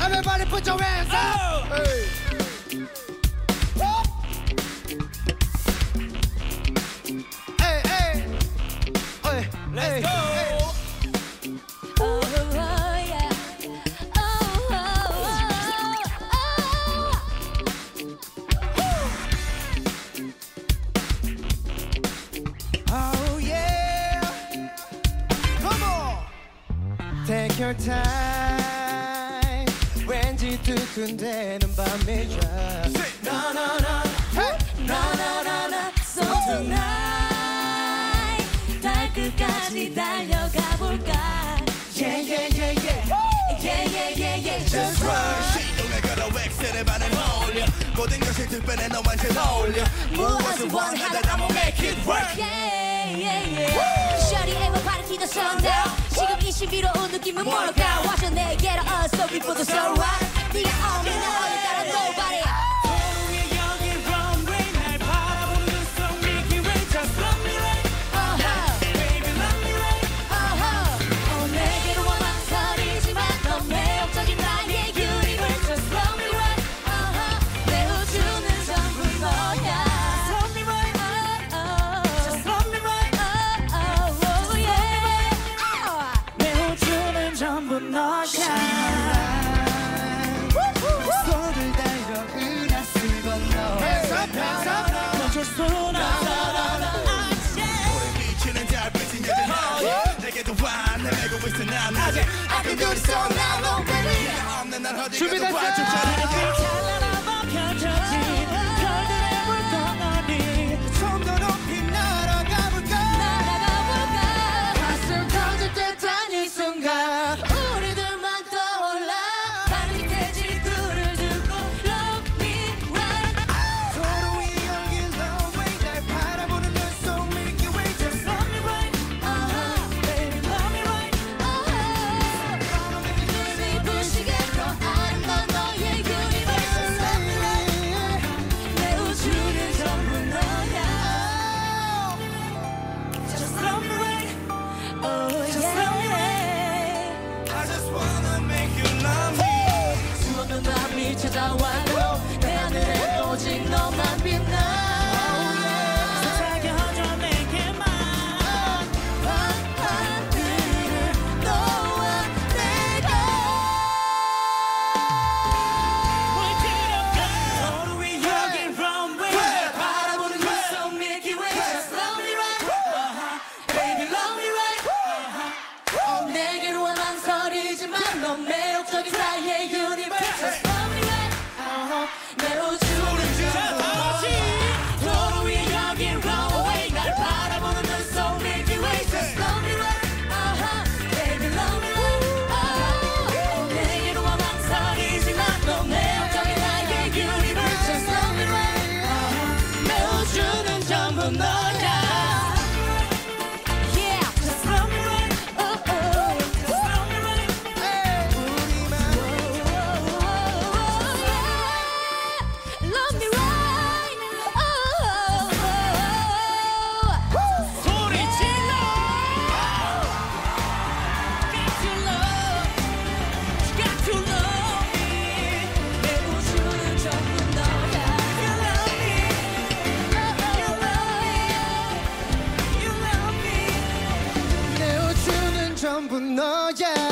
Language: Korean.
Everybody put your hands up! Hey, hey. Hey, Let's go! your time 왠지 두근대는 밤이야 No no no No no no no So tonight 달 끝까지 달려가 볼까 Yeah yeah yeah yeah Yeah yeah yeah yeah Just right. She 신비로운 느낌은 뭘까? 와줘 내게로 어서 before 네가 없는 어느 다른 nobody. 준비됐어요 yeah, yeah. 전부 너야.